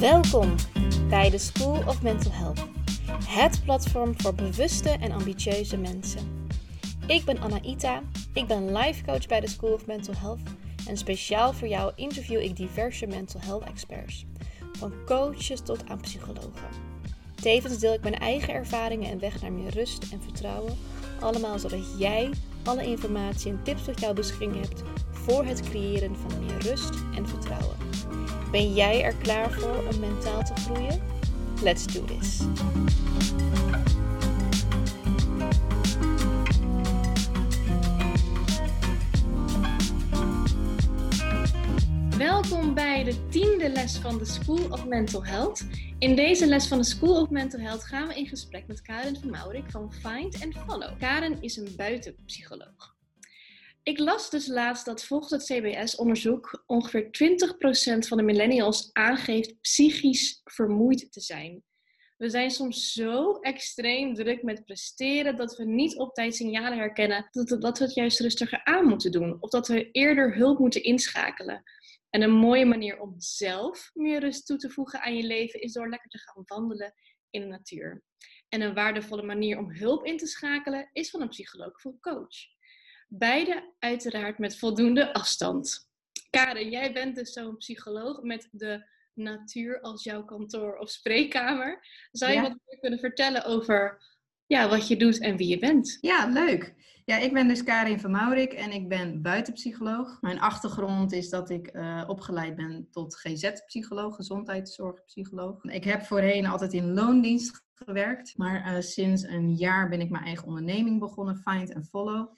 Welkom bij de School of Mental Health, het platform voor bewuste en ambitieuze mensen. Ik ben Anaïta, ik ben life coach bij de School of Mental Health en speciaal voor jou interview ik diverse mental health experts, van coaches tot aan psychologen. Tevens deel ik mijn eigen ervaringen en weg naar meer rust en vertrouwen, allemaal zodat jij alle informatie en tips tot jouw beschikking hebt voor het creëren van meer rust en vertrouwen. Ben jij er klaar voor om mentaal te groeien? Let's do this! Welkom bij de tiende les van de School of Mental Health. In deze les van de School of Mental Health gaan we in gesprek met Karen van Maurik van Find and Follow. Karen is een buitenpsycholoog. Ik las dus laatst dat volgens het CBS-onderzoek ongeveer 20% van de millennials aangeeft psychisch vermoeid te zijn. We zijn soms zo extreem druk met presteren dat we niet op tijd signalen herkennen dat, we het juist rustiger aan moeten doen of dat we eerder hulp moeten inschakelen. En een mooie manier om zelf meer rust toe te voegen aan je leven is door lekker te gaan wandelen in de natuur. En een waardevolle manier om hulp in te schakelen is van een psycholoog of een coach. Beide uiteraard met voldoende afstand. Karen, jij bent dus zo'n psycholoog met de natuur als jouw kantoor of spreekkamer. Zou je wat meer kunnen vertellen over ja, wat je doet en wie je bent? Ja, leuk. Ja, ik ben dus Karin van Maurik en ik ben buitenpsycholoog. Mijn achtergrond is dat ik uh, opgeleid ben tot GZ-psycholoog, gezondheidszorgpsycholoog. Ik heb voorheen altijd in loondienst gewerkt, maar uh, sinds een jaar ben ik mijn eigen onderneming begonnen, Find and Follow.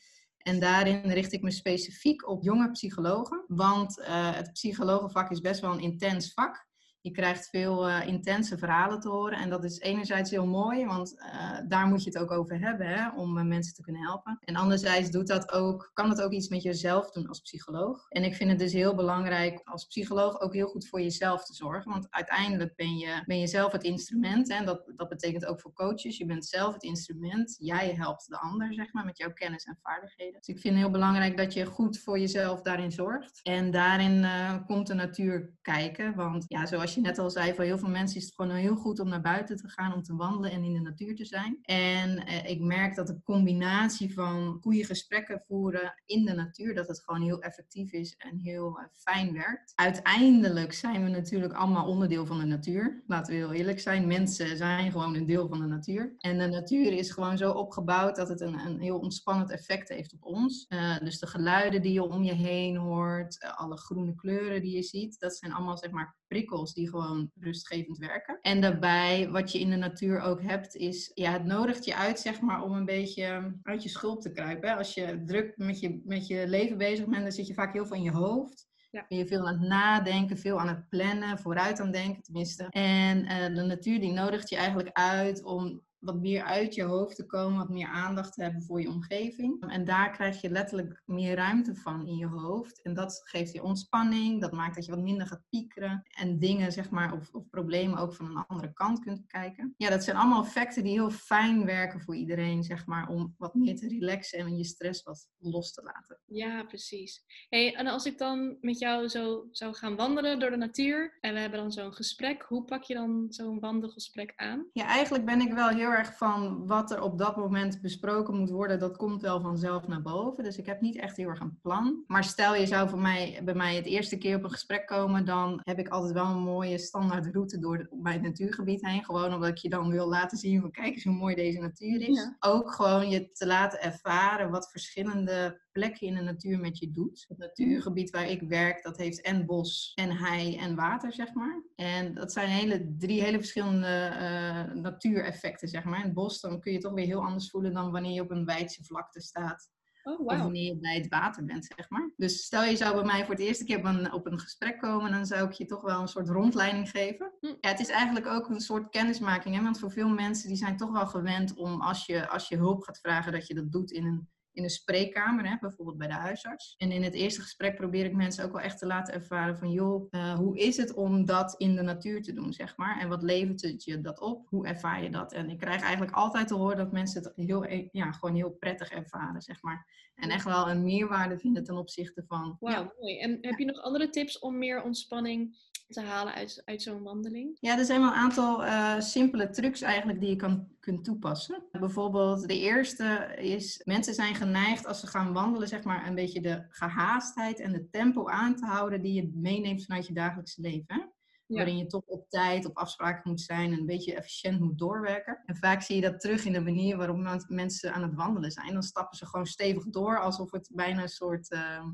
En daarin richt ik me specifiek op jonge psychologen, want uh, het psychologenvak is best wel een intens vak. Je krijgt veel uh, intense verhalen te horen. En dat is enerzijds heel mooi, want uh, daar moet je het ook over hebben hè, om uh, mensen te kunnen helpen. En anderzijds doet dat ook, kan het ook iets met jezelf doen als psycholoog. En ik vind het dus heel belangrijk als psycholoog ook heel goed voor jezelf te zorgen. Want uiteindelijk ben je, ben je zelf het instrument. En dat, dat betekent ook voor coaches. Je bent zelf het instrument. Jij helpt de ander, zeg maar, met jouw kennis en vaardigheden. Dus ik vind het heel belangrijk dat je goed voor jezelf daarin zorgt. En daarin komt de natuur kijken. Want ja, zoals je je net al zei, voor heel veel mensen is het gewoon heel goed om naar buiten te gaan, om te wandelen en in de natuur te zijn. En eh, ik merk dat de combinatie van goede gesprekken voeren in de natuur, dat het gewoon heel effectief is en heel uh, fijn werkt. Uiteindelijk zijn we natuurlijk allemaal onderdeel van de natuur. Laten we heel eerlijk zijn, mensen zijn gewoon een deel van de natuur. En de natuur is gewoon zo opgebouwd dat het een, een heel ontspannend effect heeft op ons. Uh, dus de geluiden die je om je heen hoort, alle groene kleuren die je ziet, dat zijn allemaal zeg maar prikkels die gewoon rustgevend werken. En daarbij, wat je in de natuur ook hebt, is, ja, het nodigt je uit, zeg maar, om een beetje uit je schulp te kruipen. Als je druk met je, met je leven bezig bent, dan zit je vaak heel veel in je hoofd. Ja. Ben je veel aan het nadenken, veel aan het plannen, vooruit aan het denken tenminste. En uh, de natuur die nodigt je eigenlijk uit om wat meer uit je hoofd te komen, wat meer aandacht te hebben voor je omgeving. En daar krijg je letterlijk meer ruimte van in je hoofd. En dat geeft je ontspanning, dat maakt dat je wat minder gaat piekeren en dingen, zeg maar, of, of problemen ook van een andere kant kunt kijken. Ja, dat zijn allemaal effecten die heel fijn werken voor iedereen, zeg maar, om wat meer te relaxen en je stress wat los te laten. Ja, precies. Hey, en als ik dan met jou zo zou gaan wandelen door de natuur en we hebben dan zo'n gesprek, hoe pak je dan zo'n wandelgesprek aan? Ja, eigenlijk ben ik wel heel erg van wat er op dat moment besproken moet worden, dat komt wel vanzelf naar boven. Dus ik heb niet echt heel erg een plan. Maar stel je zou voor mij, bij mij het eerste keer op een gesprek komen, dan heb ik altijd wel een mooie standaard route door bij het natuurgebied heen. Gewoon omdat ik je dan wil laten zien van kijk eens hoe mooi deze natuur is. Ook gewoon je te laten ervaren wat verschillende plekken in de natuur met je doet. Het natuurgebied waar ik werk, dat heeft en bos en hei en water, zeg maar. En dat zijn hele, drie hele verschillende uh, natuureffecten, zeg maar. In het bos dan kun je toch weer heel anders voelen dan wanneer je op een wijdse vlakte staat. Oh, wow. Of wanneer je bij het water bent, zeg maar. Dus stel je zou bij mij voor het eerste keer op een, op een gesprek komen, dan zou ik je toch wel een soort rondleiding geven. Hm. Ja, het is eigenlijk ook een soort kennismaking, hè? want voor veel mensen die zijn toch wel gewend om als je, als je hulp gaat vragen, dat je dat doet in een in een spreekkamer, hè, bijvoorbeeld bij de huisarts. En in het eerste gesprek probeer ik mensen ook wel echt te laten ervaren van, joh, uh, hoe is het om dat in de natuur te doen, zeg maar? En wat levert het je dat op? Hoe ervaar je dat? En ik krijg eigenlijk altijd te horen dat mensen het heel, e-, ja, gewoon heel prettig ervaren, zeg maar. En echt wel een meerwaarde vinden ten opzichte van... Wauw, mooi. En heb je nog andere tips om meer ontspanning te halen uit, uit zo'n wandeling? Ja, er zijn wel een aantal uh, simpele trucs eigenlijk die je kan, kunt toepassen. Bijvoorbeeld de eerste is, mensen zijn geneigd als ze gaan wandelen, zeg maar, een beetje de gehaastheid en de tempo aan te houden die je meeneemt vanuit je dagelijkse leven. Waarin je toch op tijd, op afspraken moet zijn en een beetje efficiënt moet doorwerken. En vaak zie je dat terug in de manier waarop mensen aan het wandelen zijn. Dan stappen ze gewoon stevig door, alsof het bijna een soort uh,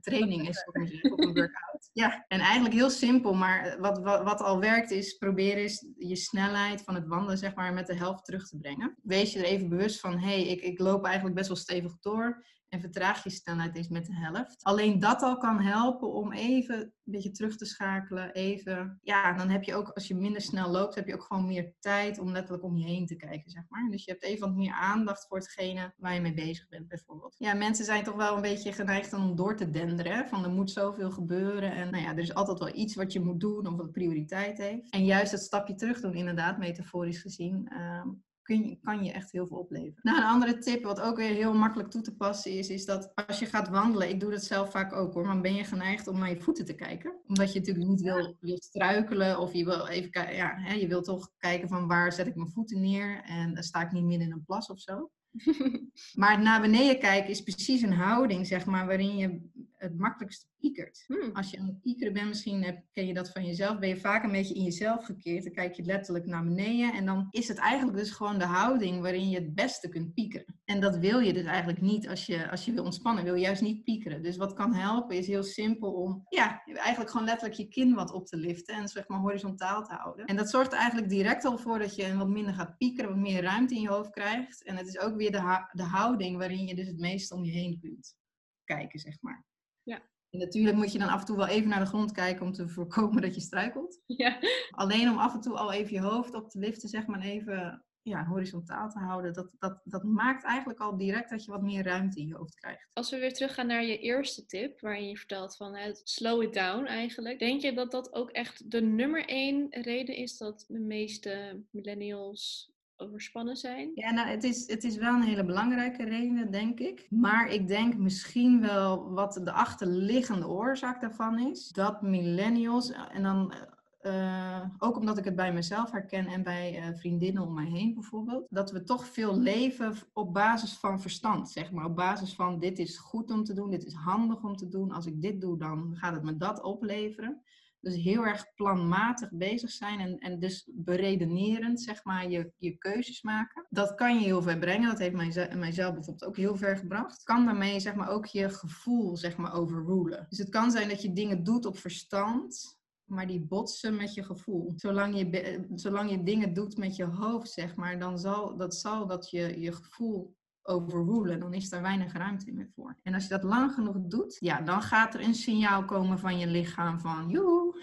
training is, op een workout. Ja, en eigenlijk heel simpel, maar wat, wat, wat al werkt is proberen is je snelheid van het wandelen zeg maar met de helft terug te brengen. Wees je er even bewust van, hé, hey, ik, ik loop eigenlijk best wel stevig door en vertraag je snelheid eens met de helft. Alleen dat al kan helpen om even een beetje terug te schakelen. Even, ja, dan heb je ook, als je minder snel loopt, heb je ook gewoon meer tijd om letterlijk om je heen te kijken, zeg maar. Dus je hebt even wat meer aandacht voor hetgene waar je mee bezig bent, bijvoorbeeld. Ja, mensen zijn toch wel een beetje geneigd om door te denderen. Van er moet zoveel gebeuren en nou ja, er is altijd wel iets wat je moet doen of wat prioriteit heeft. En juist dat stapje terug doen, inderdaad, metaforisch gezien, ehm, kun je, kan je echt heel veel opleveren. Nou, een andere tip, wat ook weer heel makkelijk toe te passen is, is dat als je gaat wandelen, ik doe dat zelf vaak ook hoor, maar ben je geneigd om naar je voeten te kijken? Omdat je natuurlijk niet wil, wil struikelen of je wil even kijken, ja, hè, je wil toch kijken van waar zet ik mijn voeten neer en dan sta ik niet midden in een plas of zo. maar naar beneden kijken is precies een houding, zeg maar, waarin je het makkelijkst piekert. Hmm. Als je aan het piekeren bent, misschien heb, ken je dat van jezelf, ben je vaak een beetje in jezelf gekeerd. Dan kijk je letterlijk naar beneden en dan is het eigenlijk dus gewoon de houding waarin je het beste kunt piekeren. En dat wil je dus eigenlijk niet als je, als je wil ontspannen, wil je juist niet piekeren. Dus wat kan helpen is heel simpel om, ja, eigenlijk gewoon letterlijk je kin wat op te liften en zeg maar horizontaal te houden. En dat zorgt eigenlijk direct al voor dat je wat minder gaat piekeren, wat meer ruimte in je hoofd krijgt. En het is ook weer de, de houding waarin je dus het meest om je heen kunt kijken, zeg maar. Ja. En natuurlijk moet je dan af en toe wel even naar de grond kijken om te voorkomen dat je struikelt. Ja. Alleen om af en toe al even je hoofd op te liften, zeg maar even ja, horizontaal te houden. Dat, dat, dat maakt eigenlijk al direct dat je wat meer ruimte in je hoofd krijgt. Als we weer teruggaan naar je eerste tip, waarin je vertelt van het slow it down eigenlijk. Denk je dat dat ook echt de nummer één reden is dat de meeste millennials overspannen zijn? Ja, nou, het is, het is wel een hele belangrijke reden, denk ik. Maar ik denk misschien wel wat de achterliggende oorzaak daarvan is. Dat millennials, en dan uh, ook omdat ik het bij mezelf herken en bij uh, vriendinnen om mij heen bijvoorbeeld, dat we toch veel leven op basis van verstand, zeg maar. Op basis van dit is goed om te doen, dit is handig om te doen. Als ik dit doe, dan gaat het me dat opleveren. Dus heel erg planmatig bezig zijn en, en dus beredenerend, zeg maar, je, je keuzes maken. Dat kan je heel ver brengen. Dat heeft mij, mijzelf bijvoorbeeld ook heel ver gebracht. Kan daarmee, zeg maar, ook je gevoel, zeg maar, overrulen. Dus het kan zijn dat je dingen doet op verstand, maar die botsen met je gevoel. Zolang je, zolang je dingen doet met je hoofd, zeg maar, dan zal dat, zal dat je, je gevoel overrulen. Dan is daar weinig ruimte meer voor. En als je dat lang genoeg doet, ja, dan gaat er een signaal komen van je lichaam van, joe.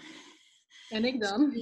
En ik dan?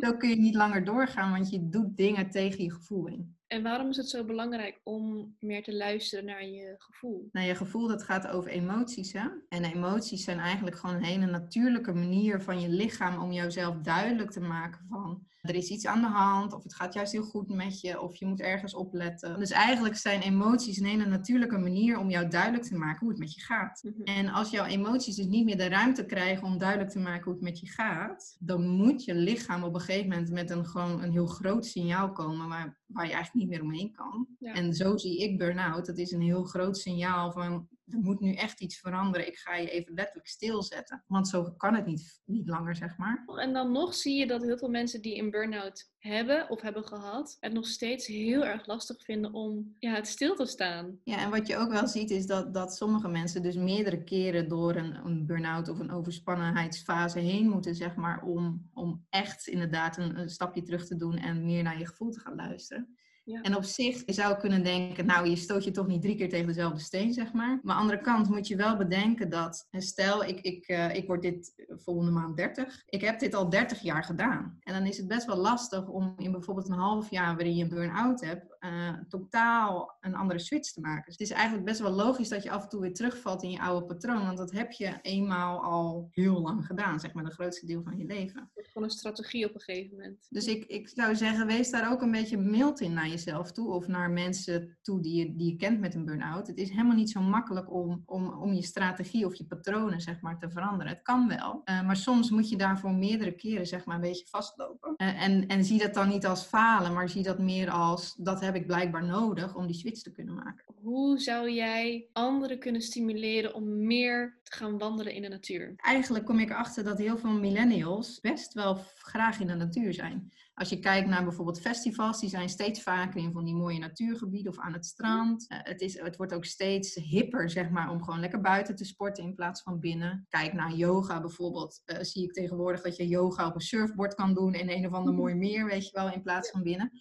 Zo kun je niet langer doorgaan, want je doet dingen tegen je gevoel in. En waarom is het zo belangrijk om meer te luisteren naar je gevoel? Nou, je gevoel dat gaat over emoties, hè? En emoties zijn eigenlijk gewoon een hele natuurlijke manier van je lichaam om jouzelf duidelijk te maken van er is iets aan de hand, of het gaat juist heel goed met je, of je moet ergens opletten. Dus eigenlijk zijn emoties een hele natuurlijke manier om jou duidelijk te maken hoe het met je gaat. Mhm. En als jouw emoties dus niet meer de ruimte krijgen om duidelijk te maken hoe het met je gaat, dan moet je lichaam op een gegeven moment met een gewoon een heel groot signaal komen waar, waar je eigenlijk niet meer omheen kan. En zo zie ik burn-out. Dat is een heel groot signaal van er moet nu echt iets veranderen. Ik ga je even letterlijk stilzetten. Want zo kan het niet, niet langer, zeg maar. En dan nog zie je dat heel veel mensen die een burn-out hebben of hebben gehad, het nog steeds heel erg lastig vinden om ja, het stil te staan. Ja, en wat je ook wel ziet is dat, dat sommige mensen dus meerdere keren door een, een burn-out of een overspannenheidsfase heen moeten, zeg maar, om, om echt inderdaad een, een stapje terug te doen en meer naar je gevoel te gaan luisteren. Ja. En op zich je zou kunnen denken, nou, je stoot je toch niet drie keer tegen dezelfde steen, zeg maar. Maar aan de andere kant moet je wel bedenken dat, stel, ik, ik, uh, ik word dit volgende maand 30. Ik heb dit al 30 jaar gedaan. En dan is het best wel lastig om in bijvoorbeeld een half jaar waarin je een burn-out hebt, uh, totaal een andere switch te maken. Dus het is eigenlijk best wel logisch dat je af en toe weer terugvalt in je oude patroon. Want dat heb je eenmaal al heel lang gedaan, zeg maar, de grootste deel van je leven. Gewoon een strategie op een gegeven moment. Dus ik, ik zou zeggen, wees daar ook een beetje mild in naar jezelf toe. Of naar mensen toe die je, die je kent met een burn-out. Het is helemaal niet zo makkelijk om, om, om je strategie of je patronen, zeg maar, te veranderen. Het kan wel. Uh, maar soms moet je daarvoor meerdere keren, zeg maar, een beetje vastlopen. Uh, en, en zie dat dan niet als falen, maar zie dat meer als dat heb ik blijkbaar nodig om die switch te kunnen maken. Hoe zou jij anderen kunnen stimuleren om meer te gaan wandelen in de natuur? Eigenlijk kom ik erachter dat heel veel millennials best wel graag in de natuur zijn. Als je kijkt naar bijvoorbeeld festivals, die zijn steeds vaker in van die mooie natuurgebieden of aan het strand. Uh, het, is, het wordt ook steeds hipper, zeg maar, om gewoon lekker buiten te sporten in plaats van binnen. Kijk naar yoga bijvoorbeeld. Uh, zie ik tegenwoordig dat je yoga op een surfboard kan doen in een of ander mooi meer, weet je wel, in plaats van binnen.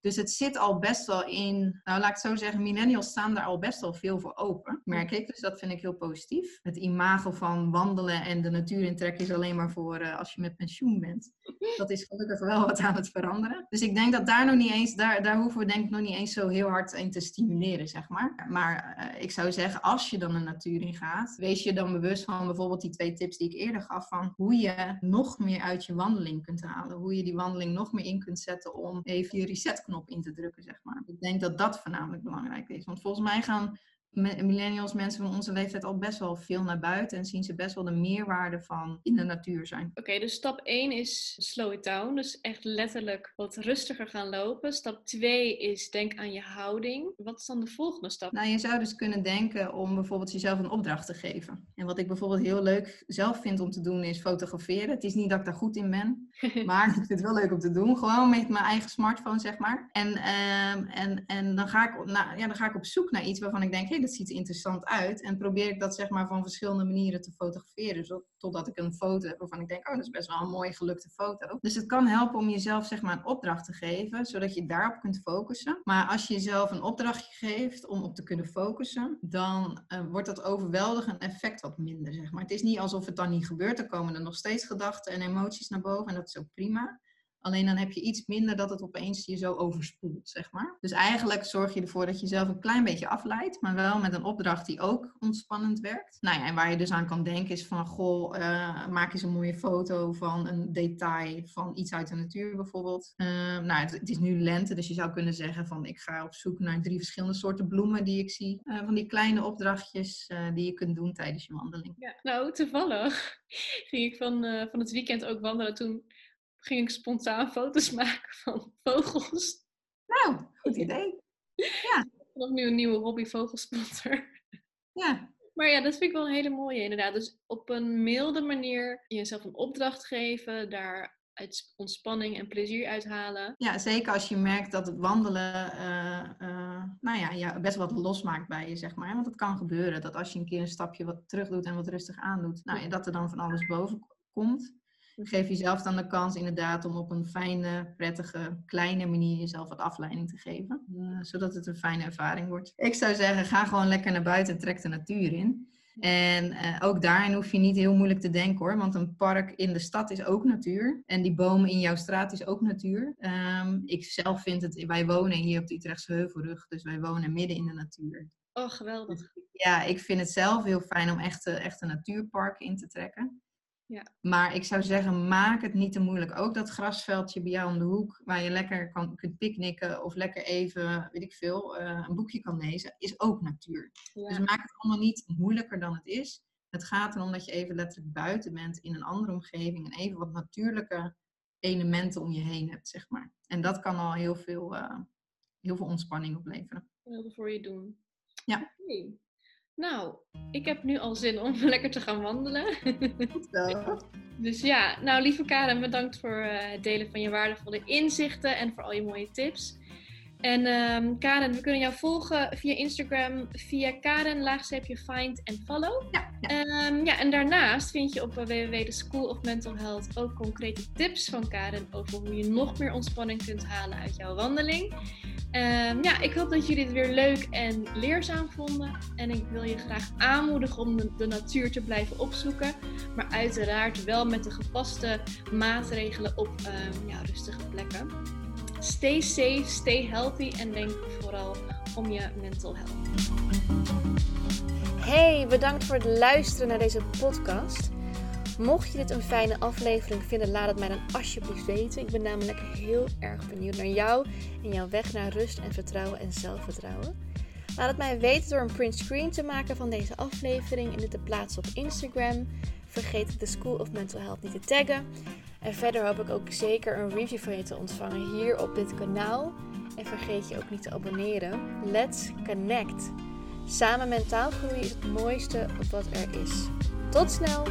Dus het zit al best wel in, nou laat ik het zo zeggen, millennials staan daar al best wel veel voor open, merk ik. Dus dat vind ik heel positief. Het imago van wandelen en de natuur intrekken is alleen maar voor uh, als je met pensioen bent. Dat is gelukkig wel wat aan het veranderen. Dus ik denk dat daar nog niet eens, daar, daar hoeven we denk ik nog niet eens zo heel hard in te stimuleren, zeg maar. Maar uh, ik zou zeggen, als je dan de natuur in gaat, wees je dan bewust van bijvoorbeeld die twee tips die ik eerder gaf, van hoe je nog meer uit je wandeling kunt halen. Hoe je die wandeling nog meer in kunt zetten om even je reset knop in te drukken, zeg maar. Ik denk dat dat voornamelijk belangrijk is. Want volgens mij gaan millennials, mensen van onze leeftijd, al best wel veel naar buiten en zien ze best wel de meerwaarde van in de natuur zijn. Oké, okay, dus stap 1 is slow it down. Dus echt letterlijk wat rustiger gaan lopen. Stap 2 is denk aan je houding. Wat is dan de volgende stap? Nou, je zou dus kunnen denken om bijvoorbeeld jezelf een opdracht te geven. En wat ik bijvoorbeeld heel leuk zelf vind om te doen is fotograferen. Het is niet dat ik daar goed in ben, maar ik vind het wel leuk om te doen. Gewoon met mijn eigen smartphone, zeg maar. En, um, en, en dan, ga ik, nou, ja, dan ga ik op zoek naar iets waarvan ik denk, hey, dat ziet er interessant uit. En probeer ik dat zeg maar van verschillende manieren te fotograferen. Totdat ik een foto heb waarvan ik denk, oh, dat is best wel een mooie gelukte foto. Dus het kan helpen om jezelf zeg maar een opdracht te geven, zodat je daarop kunt focussen. Maar als je jezelf een opdrachtje geeft om op te kunnen focussen, dan uh, wordt dat overweldigend effect wat minder, zeg maar. Het is niet alsof het dan niet gebeurt. Er komen er nog steeds gedachten en emoties naar boven en dat is ook prima. Alleen dan heb je iets minder dat het opeens je zo overspoelt, zeg maar. Dus eigenlijk zorg je ervoor dat je zelf een klein beetje afleidt, maar wel met een opdracht die ook ontspannend werkt. Nou ja, en waar je dus aan kan denken is van, goh, uh, maak eens een mooie foto van een detail van iets uit de natuur bijvoorbeeld. Uh, nou, het, is nu lente, dus je zou kunnen zeggen van, ik ga op zoek naar drie verschillende soorten bloemen die ik zie. Uh, van die kleine opdrachtjes die je kunt doen tijdens je wandeling. Ja, nou, toevallig ging ik van, van het weekend ook wandelen toen ging ik spontaan foto's maken van vogels. Nou, goed idee. Ja. Nog nu een nieuwe hobby, vogelspotter. Ja. Maar ja, dat vind ik wel een hele mooie inderdaad. Dus op een milde manier jezelf een opdracht geven, daar uit ontspanning en plezier uithalen. Ja, zeker als je merkt dat het wandelen uh, uh, nou ja, ja, best wat losmaakt bij je, zeg maar. Want het kan gebeuren dat als je een keer een stapje wat terug doet en wat rustig aandoet, nou ja, dat er dan van alles boven komt. Geef jezelf dan de kans inderdaad om op een fijne, prettige, kleine manier jezelf wat afleiding te geven. Uh, zodat het een fijne ervaring wordt. Ik zou zeggen, ga gewoon lekker naar buiten en trek de natuur in. En uh, ook daarin hoef je niet heel moeilijk te denken hoor. Want een park in de stad is ook natuur. En die bomen in jouw straat is ook natuur. Um, ik zelf vind het, wij wonen hier op de Utrechtse Heuvelrug. Dus wij wonen midden in de natuur. Oh, geweldig. Ja, ik vind het zelf heel fijn om echte, echte natuurparken in te trekken. Ja. Maar ik zou zeggen, maak het niet te moeilijk. Ook dat grasveldje bij jou om de hoek, waar je lekker kan, kunt picknicken of lekker even, weet ik veel, uh, een boekje kan lezen, is ook natuur. Ja. Dus maak het allemaal niet moeilijker dan het is. Het gaat erom dat je even letterlijk buiten bent in een andere omgeving en even wat natuurlijke elementen om je heen hebt, zeg maar. En dat kan al heel veel, uh, heel veel ontspanning opleveren. Heel veel voor je doen. Ja. Okay. Nou, ik heb nu al zin om lekker te gaan wandelen. dus ja, nou lieve Karen, bedankt voor uh, het delen van je waardevolle inzichten en voor al je mooie tips. En um, Karen, we kunnen jou volgen via Instagram, via Karen, laagstreepje find en follow. Ja, ja. Um, ja, en daarnaast vind je op www The School of Mental Health ook concrete tips van Karen over hoe je nog meer ontspanning kunt halen uit jouw wandeling. Um, ja, ik hoop dat jullie het weer leuk en leerzaam vonden. En ik wil je graag aanmoedigen om de, de natuur te blijven opzoeken. Maar uiteraard wel met de gepaste maatregelen op ja, rustige plekken. Stay safe, stay healthy en denk vooral om je mental health. Hey, bedankt voor het luisteren naar deze podcast. Mocht je dit een fijne aflevering vinden, laat het mij dan alsjeblieft weten. Ik ben namelijk heel erg benieuwd naar jou en jouw weg naar rust en vertrouwen en zelfvertrouwen. Laat het mij weten door een print screen te maken van deze aflevering en dit te plaatsen op Instagram. Vergeet de School of Mental Health niet te taggen. En verder hoop ik ook zeker een review van je te ontvangen hier op dit kanaal. En vergeet je ook niet te abonneren. Let's connect! Samen mentaal groeien is het mooiste wat er is. Tot snel!